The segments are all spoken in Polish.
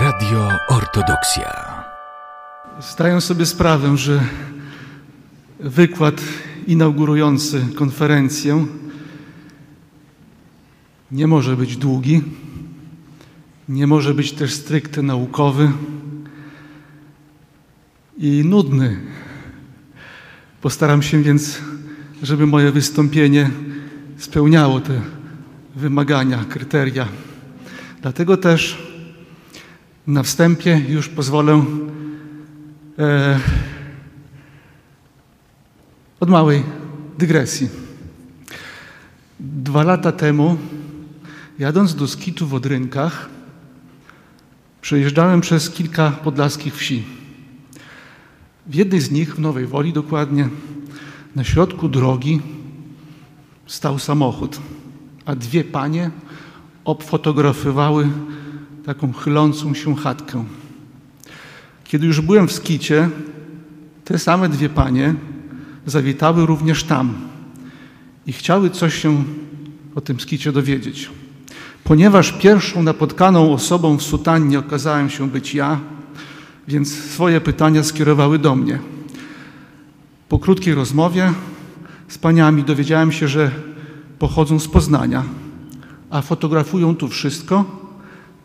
Radio Ortodoksja. Zdaję sobie sprawę, że wykład inaugurujący konferencję nie może być długi, nie może być też stricte naukowy i nudny. Postaram się więc, żeby moje wystąpienie spełniało te wymagania, kryteria. Dlatego też na wstępie już pozwolę e, od małej dygresji. Dwa lata temu, jadąc do skitu w Odrynkach, przejeżdżałem przez kilka podlaskich wsi. W jednej z nich, w Nowej Woli dokładnie, na środku drogi stał samochód, a dwie panie obfotografowały taką chylącą się chatkę. Kiedy już byłem w skicie, te same dwie panie zawitały również tam i chciały coś się o tym skicie dowiedzieć. Ponieważ pierwszą napotkaną osobą w sutannie okazałem się być ja, więc swoje pytania skierowały do mnie. Po krótkiej rozmowie z paniami dowiedziałem się, że pochodzą z Poznania, a fotografują tu wszystko,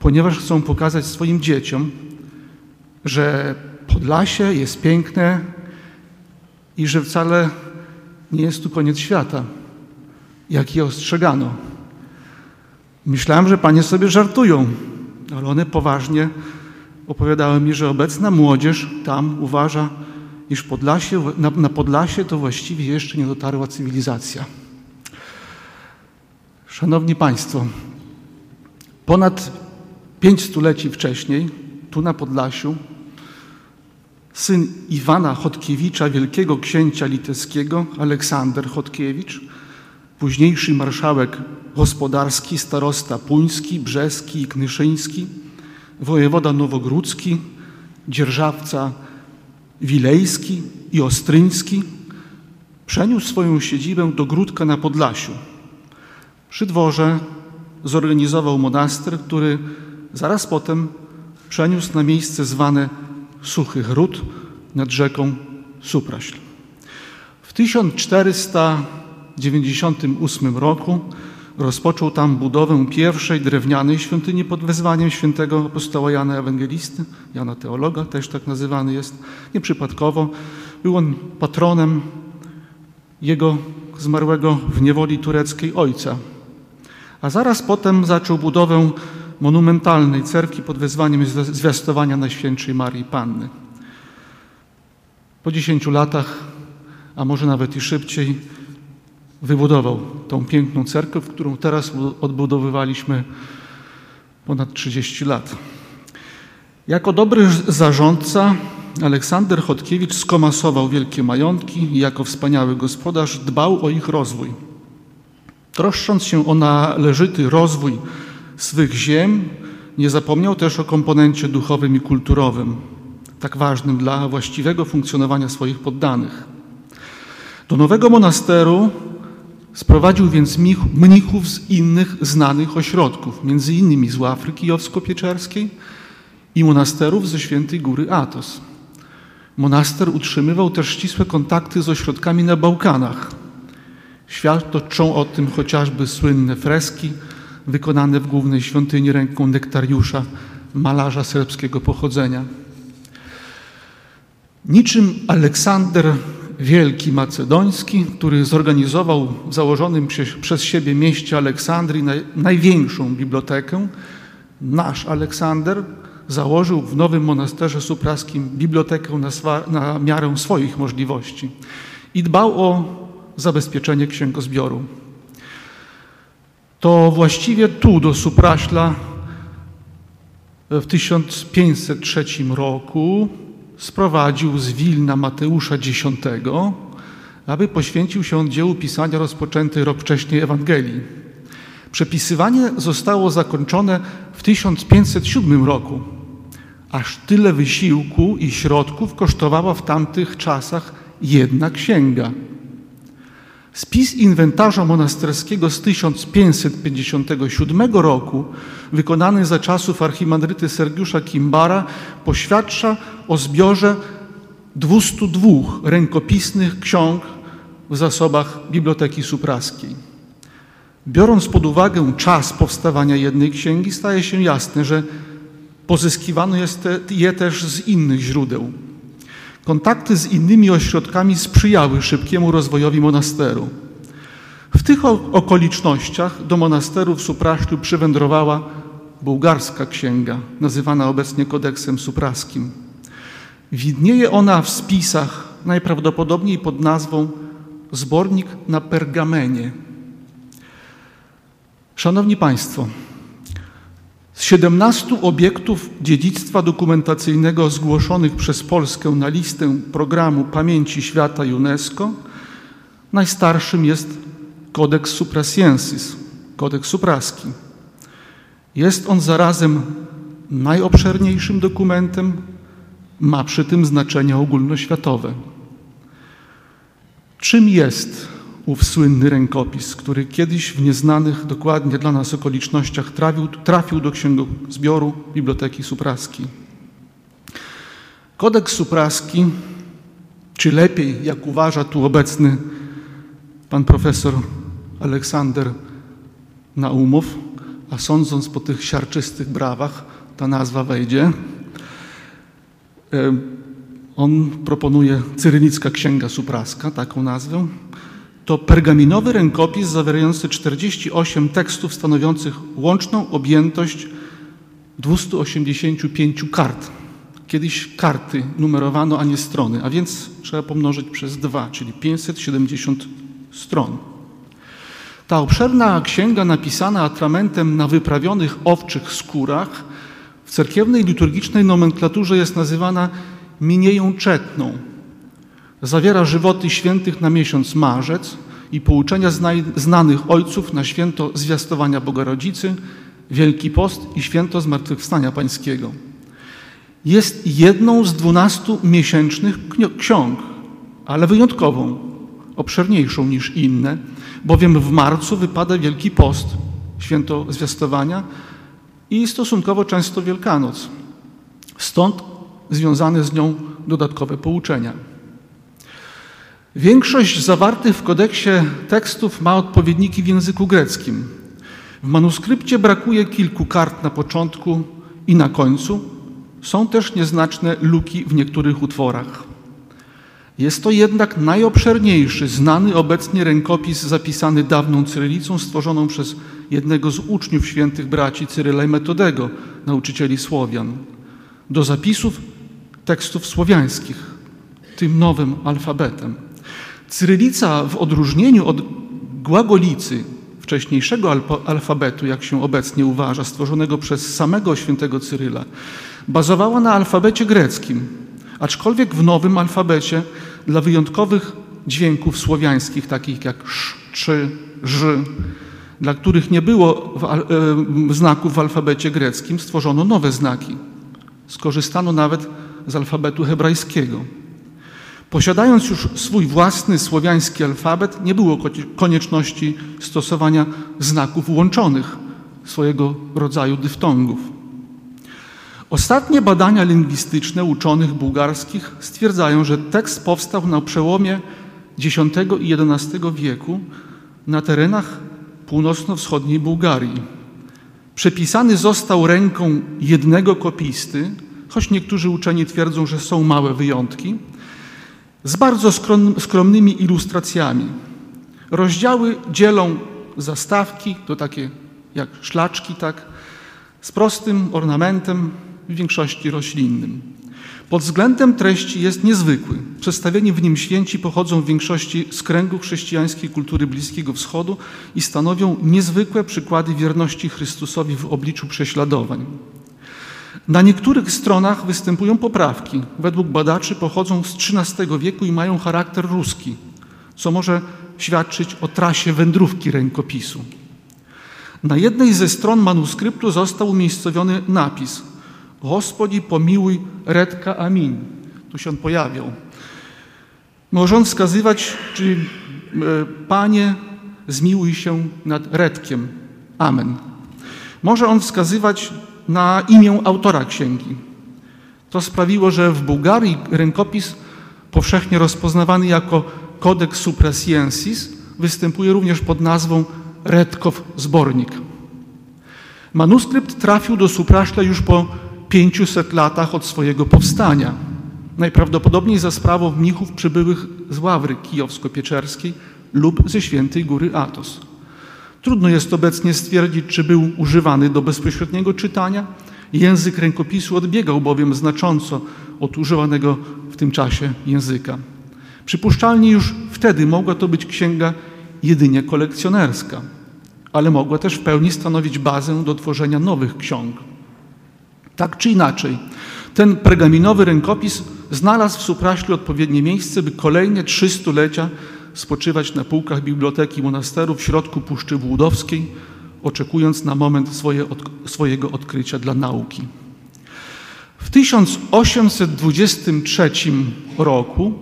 ponieważ chcą pokazać swoim dzieciom, że Podlasie jest piękne i że wcale nie jest tu koniec świata, jak je ostrzegano. Myślałem, że panie sobie żartują, ale one poważnie opowiadały mi, że obecna młodzież tam uważa, iż Podlasie, na, na Podlasie to właściwie jeszcze nie dotarła cywilizacja. Szanowni Państwo, ponad pięć stuleci wcześniej, tu na Podlasiu, syn Iwana Chodkiewicza, wielkiego księcia litewskiego, Aleksander Chodkiewicz, późniejszy marszałek gospodarski, starosta puński, brzeski i knyszyński, wojewoda nowogródzki, dzierżawca wilejski i ostryński, przeniósł swoją siedzibę do Gródka na Podlasiu. Przy dworze zorganizował monaster, który zaraz potem przeniósł na miejsce zwane Suchy Gród nad rzeką Supraśl. W 1498 roku rozpoczął tam budowę pierwszej drewnianej świątyni pod wezwaniem świętego apostoła Jana Ewangelisty, Jana Teologa, też tak nazywany jest, nieprzypadkowo. Był on patronem jego zmarłego w niewoli tureckiej ojca. A zaraz potem zaczął budowę monumentalnej cerkwi pod wezwaniem zwiastowania Najświętszej Marii Panny. Po dziesięciu latach, a może nawet i szybciej, wybudował tą piękną cerkiew, którą teraz odbudowywaliśmy ponad 30 lat. Jako dobry zarządca Aleksander Chodkiewicz skomasował wielkie majątki i jako wspaniały gospodarz dbał o ich rozwój. Troszcząc się o należyty rozwój swych ziem, nie zapomniał też o komponencie duchowym i kulturowym, tak ważnym dla właściwego funkcjonowania swoich poddanych. Do nowego monasteru sprowadził więc mnichów z innych znanych ośrodków, między innymi z Łafry Kijowsko-Pieczerskiej i monasterów ze Świętej Góry Atos. Monaster utrzymywał też ścisłe kontakty z ośrodkami na Bałkanach. Świadczą o tym chociażby słynne freski wykonane w głównej świątyni ręką nektariusza, malarza serbskiego pochodzenia. Niczym Aleksander Wielki Macedoński, który zorganizował w założonym przez siebie mieście Aleksandrii naj, największą bibliotekę, nasz Aleksander założył w nowym monasterze supraskim bibliotekę na, swa, na miarę swoich możliwości i dbał o zabezpieczenie księgozbioru to właściwie tu do Supraśla w 1503 roku sprowadził z Wilna Mateusza X, aby poświęcił się dziełu pisania rozpoczętej rok wcześniej Ewangelii. Przepisywanie zostało zakończone w 1507 roku. Aż tyle wysiłku i środków kosztowała w tamtych czasach jedna księga. Spis inwentarza monasterskiego z 1557 roku, wykonany za czasów archimandryty Sergiusza Kimbara, poświadcza o zbiorze 202 rękopisnych ksiąg w zasobach Biblioteki Supraskiej. Biorąc pod uwagę czas powstawania jednej księgi, staje się jasne, że pozyskiwano je też z innych źródeł. Kontakty z innymi ośrodkami sprzyjały szybkiemu rozwojowi monasteru. W tych okolicznościach do monasteru w Supraszczu przywędrowała bułgarska księga, nazywana obecnie kodeksem supraskim. Widnieje ona w spisach najprawdopodobniej pod nazwą Zbornik na pergamenie. Szanowni Państwo, z 17 obiektów dziedzictwa dokumentacyjnego zgłoszonych przez Polskę na listę programu Pamięci Świata UNESCO, najstarszym jest Codex Suprasiensis, kodeks supraski. Jest on zarazem najobszerniejszym dokumentem, ma przy tym znaczenie ogólnoświatowe. Czym jest ów słynny rękopis, który kiedyś w nieznanych dokładnie dla nas okolicznościach trafił, trafił do księgozbioru Biblioteki Supraskiej. Kodeks Supraski, czy lepiej, jak uważa tu obecny pan profesor Aleksander Naumow, a sądząc po tych siarczystych brawach, ta nazwa wejdzie. On proponuje Cyrylicka Księga Supraska, taką nazwę to pergaminowy rękopis zawierający 48 tekstów stanowiących łączną objętość 285 kart. Kiedyś karty numerowano, a nie strony, a więc trzeba pomnożyć przez dwa, czyli 570 stron. Ta obszerna księga napisana atramentem na wyprawionych owczych skórach w cerkiewnej liturgicznej nomenklaturze jest nazywana minieją czetną, Zawiera żywoty świętych na miesiąc marzec i pouczenia znanych ojców na święto zwiastowania Bogarodzicy, Wielki Post i święto Zmartwychwstania Pańskiego. Jest jedną z dwunastu miesięcznych ksiąg, ale wyjątkową, obszerniejszą niż inne, bowiem w marcu wypada Wielki Post, święto zwiastowania i stosunkowo często Wielkanoc. Stąd związane z nią dodatkowe pouczenia. Większość zawartych w kodeksie tekstów ma odpowiedniki w języku greckim. W manuskrypcie brakuje kilku kart na początku i na końcu. Są też nieznaczne luki w niektórych utworach. Jest to jednak najobszerniejszy, znany obecnie rękopis zapisany dawną cyrylicą, stworzoną przez jednego z uczniów świętych braci Cyryla i Metodego, nauczycieli Słowian, do zapisów tekstów słowiańskich, tym nowym alfabetem. Cyrylica w odróżnieniu od głagolicy, wcześniejszego alfabetu, jak się obecnie uważa, stworzonego przez samego świętego Cyryla, bazowała na alfabecie greckim, aczkolwiek w nowym alfabecie dla wyjątkowych dźwięków słowiańskich, takich jak sz, czy, ż, dla których nie było w, znaków w alfabecie greckim, stworzono nowe znaki. Skorzystano nawet z alfabetu hebrajskiego. Posiadając już swój własny słowiański alfabet, nie było konieczności stosowania znaków łączonych, swojego rodzaju dyftongów. Ostatnie badania lingwistyczne uczonych bułgarskich stwierdzają, że tekst powstał na przełomie X i XI wieku na terenach północno-wschodniej Bułgarii. Przepisany został ręką jednego kopisty, choć niektórzy uczeni twierdzą, że są małe wyjątki – z bardzo skromnymi ilustracjami. Rozdziały dzielą zastawki, to takie jak szlaczki, tak, z prostym ornamentem, w większości roślinnym. Pod względem treści jest niezwykły. Przedstawieni w nim święci pochodzą w większości z kręgu chrześcijańskiej kultury Bliskiego Wschodu i stanowią niezwykłe przykłady wierności Chrystusowi w obliczu prześladowań. Na niektórych stronach występują poprawki. Według badaczy pochodzą z XIII wieku i mają charakter ruski, co może świadczyć o trasie wędrówki rękopisu. Na jednej ze stron manuskryptu został umiejscowiony napis Gospodzi pomiłuj redka amin. Tu się on pojawiał. Może on wskazywać, czy Panie, zmiłuj się nad Redkiem. Amen. Może on wskazywać na imię autora księgi. To sprawiło, że w Bułgarii rękopis powszechnie rozpoznawany jako Codex Suprasiensis występuje również pod nazwą Redkow Zbornik. Manuskrypt trafił do Supraszla już po 500 latach od swojego powstania. Najprawdopodobniej za sprawą mnichów przybyłych z Ławry Kijowsko-Pieczerskiej lub ze Świętej Góry Atos. Trudno jest obecnie stwierdzić, czy był używany do bezpośredniego czytania. Język rękopisu odbiegał bowiem znacząco od używanego w tym czasie języka. Przypuszczalnie już wtedy mogła to być księga jedynie kolekcjonerska, ale mogła też w pełni stanowić bazę do tworzenia nowych ksiąg. Tak czy inaczej, ten pergaminowy rękopis znalazł w Supraślu odpowiednie miejsce, by kolejne trzy stulecia spoczywać na półkach biblioteki monasteru w środku Puszczy Włódowskiej, oczekując na moment swoje, od, swojego odkrycia dla nauki. W 1823 roku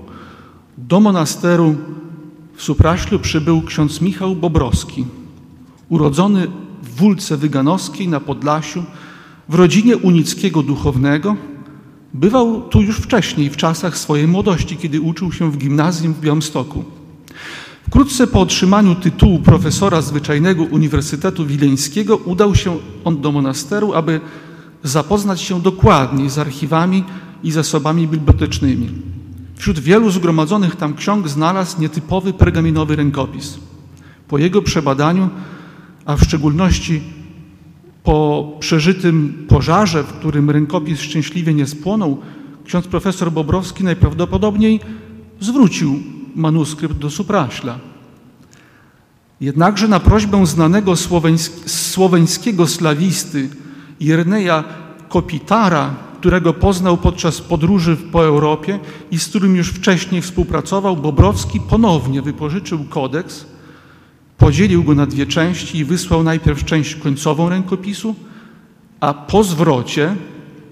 do monasteru w Supraślu przybył ksiądz Michał Bobrowski, urodzony w Wólce Wyganowskiej na Podlasiu, w rodzinie unickiego duchownego. Bywał tu już wcześniej, w czasach swojej młodości, kiedy uczył się w gimnazjum w Białymstoku. Wkrótce po otrzymaniu tytułu profesora zwyczajnego Uniwersytetu Wileńskiego udał się on do monasteru, aby zapoznać się dokładniej z archiwami i zasobami bibliotecznymi. Wśród wielu zgromadzonych tam ksiąg znalazł nietypowy pergaminowy rękopis. Po jego przebadaniu, a w szczególności po przeżytym pożarze, w którym rękopis szczęśliwie nie spłonął, ksiądz profesor Bobrowski najprawdopodobniej zwrócił manuskrypt do Supraśla. Jednakże na prośbę znanego słoweńskiego slawisty Jerneja Kopitara, którego poznał podczas podróży po Europie i z którym już wcześniej współpracował, Bobrowski ponownie wypożyczył kodeks, podzielił go na dwie części i wysłał najpierw część końcową rękopisu, a po zwrocie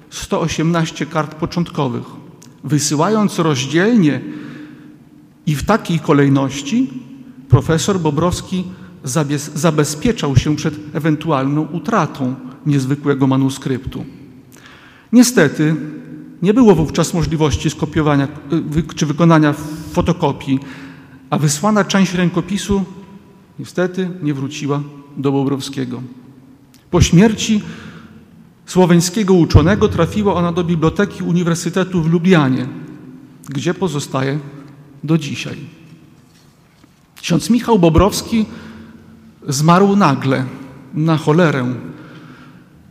118 kart początkowych. Wysyłając rozdzielnie i w takiej kolejności profesor Bobrowski zabezpieczał się przed ewentualną utratą niezwykłego manuskryptu. Niestety nie było wówczas możliwości skopiowania czy wykonania fotokopii, a wysłana część rękopisu niestety nie wróciła do Bobrowskiego. Po śmierci słoweńskiego uczonego trafiła ona do Biblioteki Uniwersytetu w Lublianie, gdzie pozostaje do dzisiaj. Ksiądz Michał Bobrowski zmarł nagle na cholerę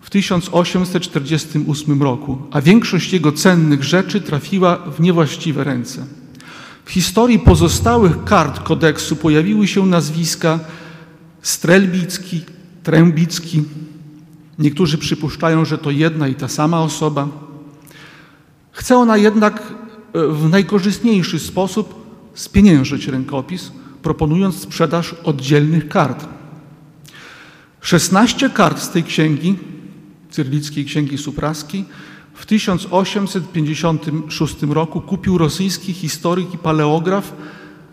w 1848 roku, a większość jego cennych rzeczy trafiła w niewłaściwe ręce. W historii pozostałych kart kodeksu pojawiły się nazwiska Strelbicki, Trębicki. Niektórzy przypuszczają, że to jedna i ta sama osoba. Chce ona jednak w najkorzystniejszy sposób spieniężyć rękopis, proponując sprzedaż oddzielnych kart. 16 kart z tej księgi, cyrlickiej księgi supraskiej, w 1856 roku kupił rosyjski historyk i paleograf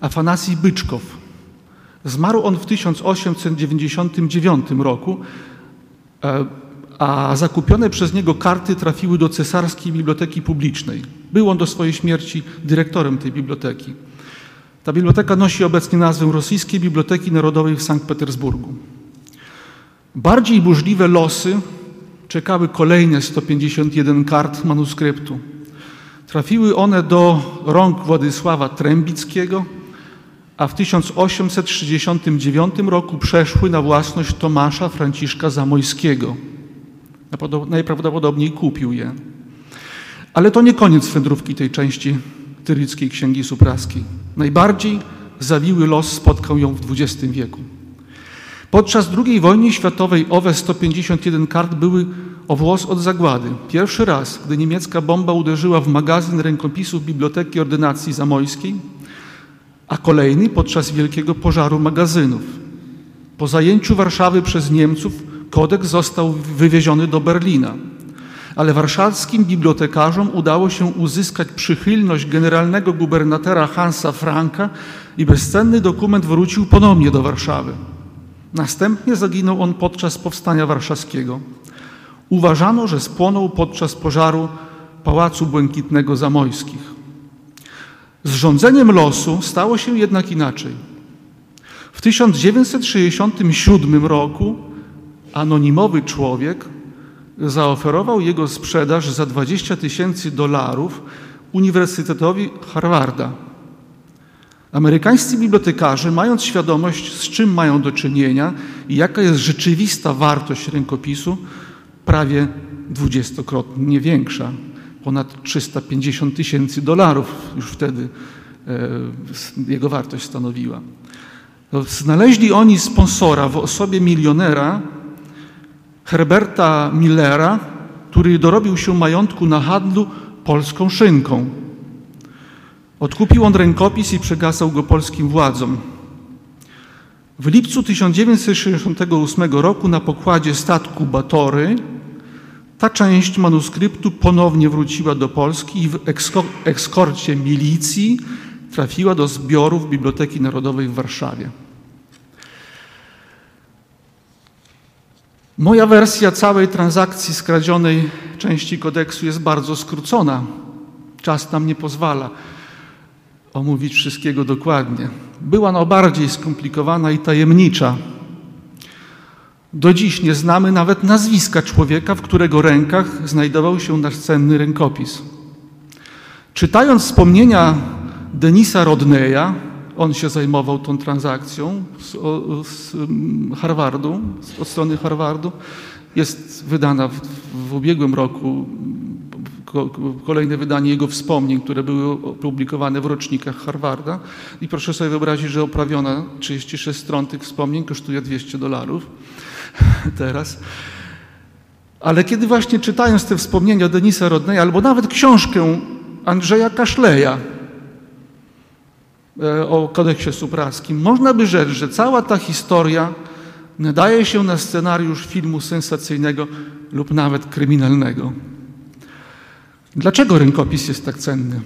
Afanasij Byczkow. Zmarł on w 1899 roku, e, a zakupione przez niego karty trafiły do Cesarskiej Biblioteki Publicznej. Był on do swojej śmierci dyrektorem tej biblioteki. Ta biblioteka nosi obecnie nazwę Rosyjskiej Biblioteki Narodowej w Sankt Petersburgu. Bardziej burzliwe losy czekały kolejne 151 kart manuskryptu. Trafiły one do rąk Władysława Trębickiego, a w 1869 roku przeszły na własność Tomasza Franciszka Zamojskiego. Najprawdopodobniej kupił je. Ale to nie koniec wędrówki tej części Tyryckiej Księgi Supraskiej. Najbardziej zawiły los spotkał ją w XX wieku. Podczas II wojny światowej owe 151 kart były o włos od zagłady. Pierwszy raz, gdy niemiecka bomba uderzyła w magazyn rękopisów Biblioteki Ordynacji Zamojskiej, a kolejny podczas wielkiego pożaru magazynów. Po zajęciu Warszawy przez Niemców kodeks został wywieziony do Berlina. Ale warszawskim bibliotekarzom udało się uzyskać przychylność generalnego gubernatora Hansa Franka i bezcenny dokument wrócił ponownie do Warszawy. Następnie zaginął on podczas powstania warszawskiego. Uważano, że spłonął podczas pożaru Pałacu Błękitnego Zamojskich. Z rządzeniem losu stało się jednak inaczej. W 1967 roku anonimowy człowiek zaoferował jego sprzedaż za 20 tysięcy dolarów Uniwersytetowi Harvarda. Amerykańscy bibliotekarze, mając świadomość, z czym mają do czynienia i jaka jest rzeczywista wartość rękopisu, prawie dwudziestokrotnie większa, ponad 350 tysięcy dolarów już wtedy e, jego wartość stanowiła. Znaleźli oni sponsora w osobie milionera Herberta Millera, który dorobił się majątku na handlu polską szynką. Odkupił on rękopis i przegasał go polskim władzom. W lipcu 1968 roku na pokładzie statku Batory ta część manuskryptu ponownie wróciła do Polski i w ekskorcie milicji trafiła do zbiorów Biblioteki Narodowej w Warszawie. Moja wersja całej transakcji skradzionej części kodeksu jest bardzo skrócona. Czas nam nie pozwala omówić wszystkiego dokładnie. Była no bardziej skomplikowana i tajemnicza. Do dziś nie znamy nawet nazwiska człowieka, w którego rękach znajdował się nasz cenny rękopis. Czytając wspomnienia Denisa Rodneya, on się zajmował tą transakcją z, z Harvardu, od strony Harvardu. Jest wydana w, w ubiegłym roku kolejne wydanie jego wspomnień, które były opublikowane w rocznikach Harvarda. I proszę sobie wyobrazić, że oprawiona 36 stron tych wspomnień kosztuje 200 dolarów teraz. Ale kiedy właśnie czytając te wspomnienia Denisa Rodneya, albo nawet książkę Andrzeja Kaszleja, o kodeksie supraskim, można by rzec, że cała ta historia nadaje się na scenariusz filmu sensacyjnego lub nawet kryminalnego. Dlaczego rękopis jest tak cenny?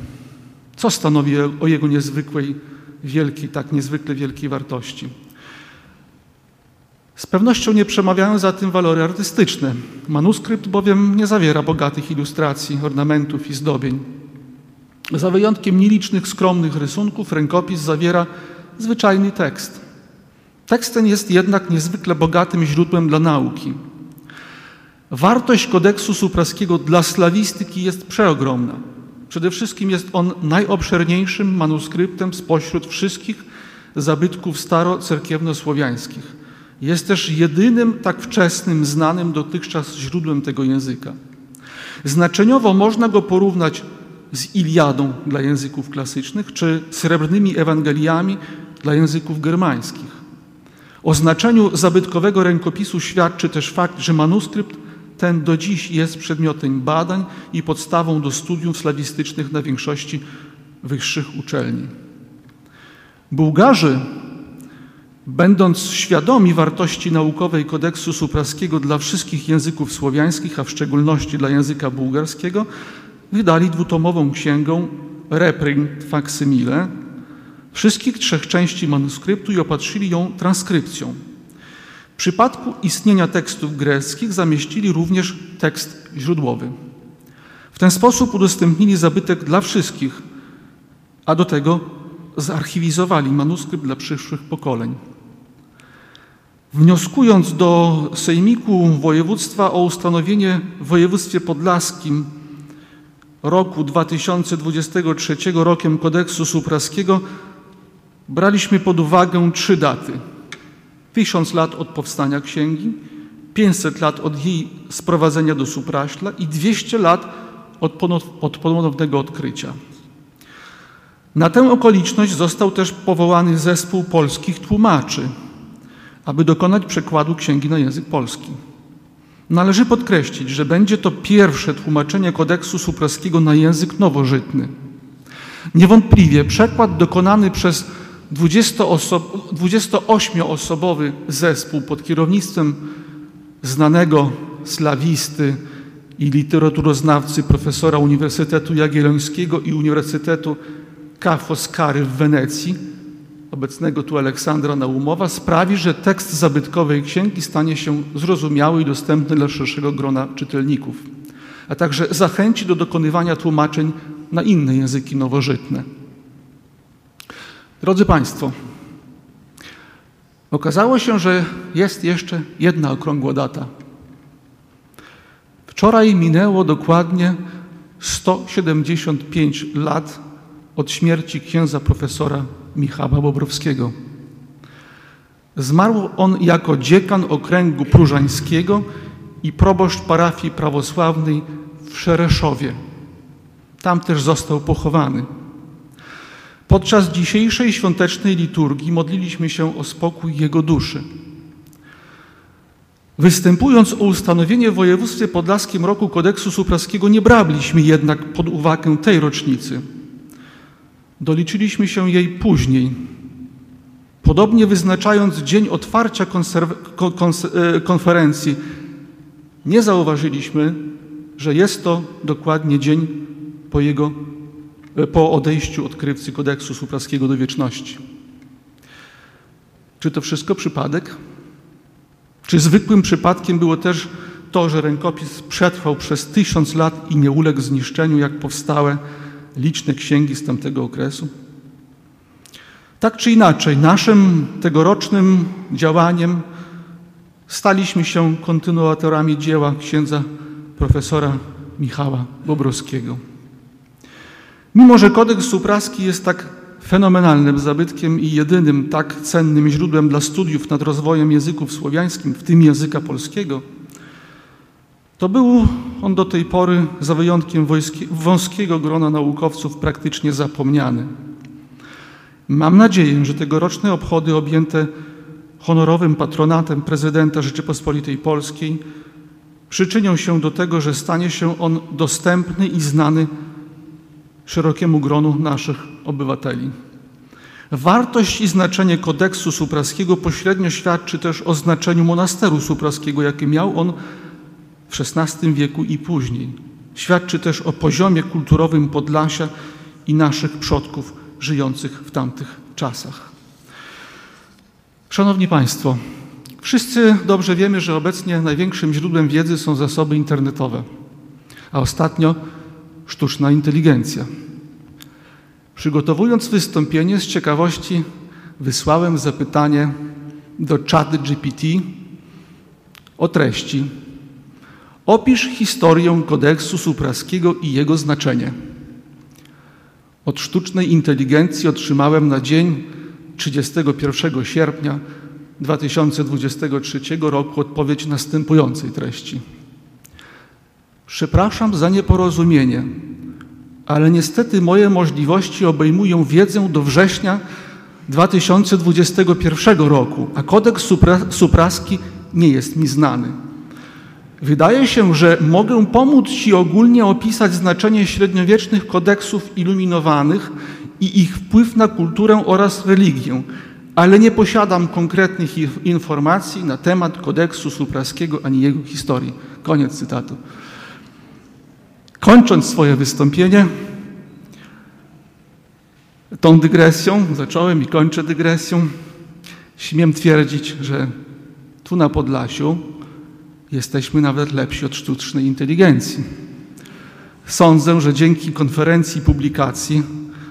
Co stanowi o jego niezwykłej, wielkiej, tak niezwykle wielkiej wartości? Z pewnością nie przemawiają za tym walory artystyczne. Manuskrypt bowiem nie zawiera bogatych ilustracji, ornamentów i zdobień. Za wyjątkiem nielicznych, skromnych rysunków, rękopis zawiera zwyczajny tekst. Tekst ten jest jednak niezwykle bogatym źródłem dla nauki. Wartość kodeksu supraskiego dla slawistyki jest przeogromna. Przede wszystkim jest on najobszerniejszym manuskryptem spośród wszystkich zabytków starocerkiewnosłowiańskich. Jest też jedynym tak wczesnym, znanym dotychczas źródłem tego języka. Znaczeniowo można go porównać z Iliadą dla języków klasycznych, czy srebrnymi Ewangeliami dla języków germańskich. O znaczeniu zabytkowego rękopisu świadczy też fakt, że manuskrypt ten do dziś jest przedmiotem badań i podstawą do studiów slawistycznych na większości wyższych uczelni. Bułgarzy, będąc świadomi wartości naukowej kodeksu supraskiego dla wszystkich języków słowiańskich, a w szczególności dla języka bułgarskiego, wydali dwutomową księgę reprint facsymile wszystkich trzech części manuskryptu i opatrzyli ją transkrypcją. W przypadku istnienia tekstów greckich zamieścili również tekst źródłowy. W ten sposób udostępnili zabytek dla wszystkich, a do tego zarchiwizowali manuskrypt dla przyszłych pokoleń. Wnioskując do Sejmiku Województwa o ustanowienie w województwie podlaskim roku 2023 rokiem kodeksu supraskiego braliśmy pod uwagę trzy daty. Tysiąc lat od powstania księgi, 500 lat od jej sprowadzenia do Supraśla i 200 lat od, od ponownego odkrycia. Na tę okoliczność został też powołany zespół polskich tłumaczy, aby dokonać przekładu księgi na język polski. Należy podkreślić, że będzie to pierwsze tłumaczenie kodeksu supraskiego na język nowożytny. Niewątpliwie przekład dokonany przez 28-osobowy zespół pod kierownictwem znanego slawisty i literaturoznawcy profesora Uniwersytetu Jagiellońskiego i Uniwersytetu Ca' Foscari w Wenecji, obecnego tu Aleksandra Naumowa, sprawi, że tekst zabytkowej księgi stanie się zrozumiały i dostępny dla szerszego grona czytelników, a także zachęci do dokonywania tłumaczeń na inne języki nowożytne. Drodzy Państwo, okazało się, że jest jeszcze jedna okrągła data. Wczoraj minęło dokładnie 175 lat od śmierci księdza profesora Michała Bobrowskiego. Zmarł on jako dziekan okręgu próżańskiego i proboszcz parafii prawosławnej w Szereszowie. Tam też został pochowany. Podczas dzisiejszej świątecznej liturgii modliliśmy się o spokój jego duszy. Występując o ustanowienie w województwie podlaskim roku kodeksu supraskiego, nie braliśmy jednak pod uwagę tej rocznicy. Doliczyliśmy się jej później. Podobnie wyznaczając dzień otwarcia e, konferencji, nie zauważyliśmy, że jest to dokładnie dzień po jego E, po odejściu odkrywcy kodeksu supraskiego do wieczności. Czy to wszystko przypadek? Czy zwykłym przypadkiem było też to, że rękopis przetrwał przez tysiąc lat i nie uległ zniszczeniu, jak powstałe liczne księgi z tamtego okresu? Tak czy inaczej, naszym tegorocznym działaniem staliśmy się kontynuatorami dzieła księdza profesora Michała Bobrowskiego. Mimo, że kodeks supraski jest tak fenomenalnym zabytkiem i jedynym tak cennym źródłem dla studiów nad rozwojem języków słowiańskich, w tym języka polskiego, to był on do tej pory, za wyjątkiem wąskiego grona naukowców, praktycznie zapomniany. Mam nadzieję, że tegoroczne obchody objęte honorowym patronatem prezydenta Rzeczypospolitej Polskiej przyczynią się do tego, że stanie się on dostępny i znany szerokiemu gronu naszych obywateli. Wartość i znaczenie kodeksu supraskiego pośrednio świadczy też o znaczeniu monasteru supraskiego, jakie miał on w XVI wieku i później. Świadczy też o poziomie kulturowym Podlasia i naszych przodków żyjących w tamtych czasach. Szanowni Państwo, wszyscy dobrze wiemy, że obecnie największym źródłem wiedzy są zasoby internetowe, a ostatnio sztuczna inteligencja. Przygotowując wystąpienie z ciekawości wysłałem zapytanie do chat GPT o treści Opisz historię kodeksu supraskiego i jego znaczenie. Od sztucznej inteligencji otrzymałem na dzień 31 sierpnia 2023 roku odpowiedź następującej treści. Przepraszam za nieporozumienie, ale niestety moje możliwości obejmują wiedzę do września 2021 roku, a kodeks supra, supraski nie jest mi znany. Wydaje się, że mogę pomóc Ci ogólnie opisać znaczenie średniowiecznych kodeksów iluminowanych i ich wpływ na kulturę oraz religię, ale nie posiadam konkretnych informacji na temat kodeksu supraskiego ani jego historii. Koniec cytatu. Kończąc swoje wystąpienie, tą dygresją, zacząłem i kończę dygresją, śmiem twierdzić, że tu na Podlasiu jesteśmy nawet lepsi od sztucznej inteligencji. Sądzę, że dzięki konferencji i publikacji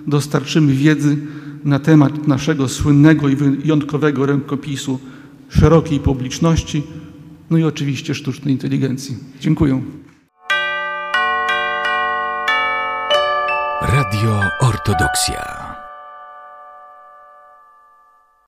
dostarczymy wiedzy na temat naszego słynnego i wyjątkowego rękopisu szerokiej publiczności, no i oczywiście sztucznej inteligencji. Dziękuję. Radio Ortodoksja.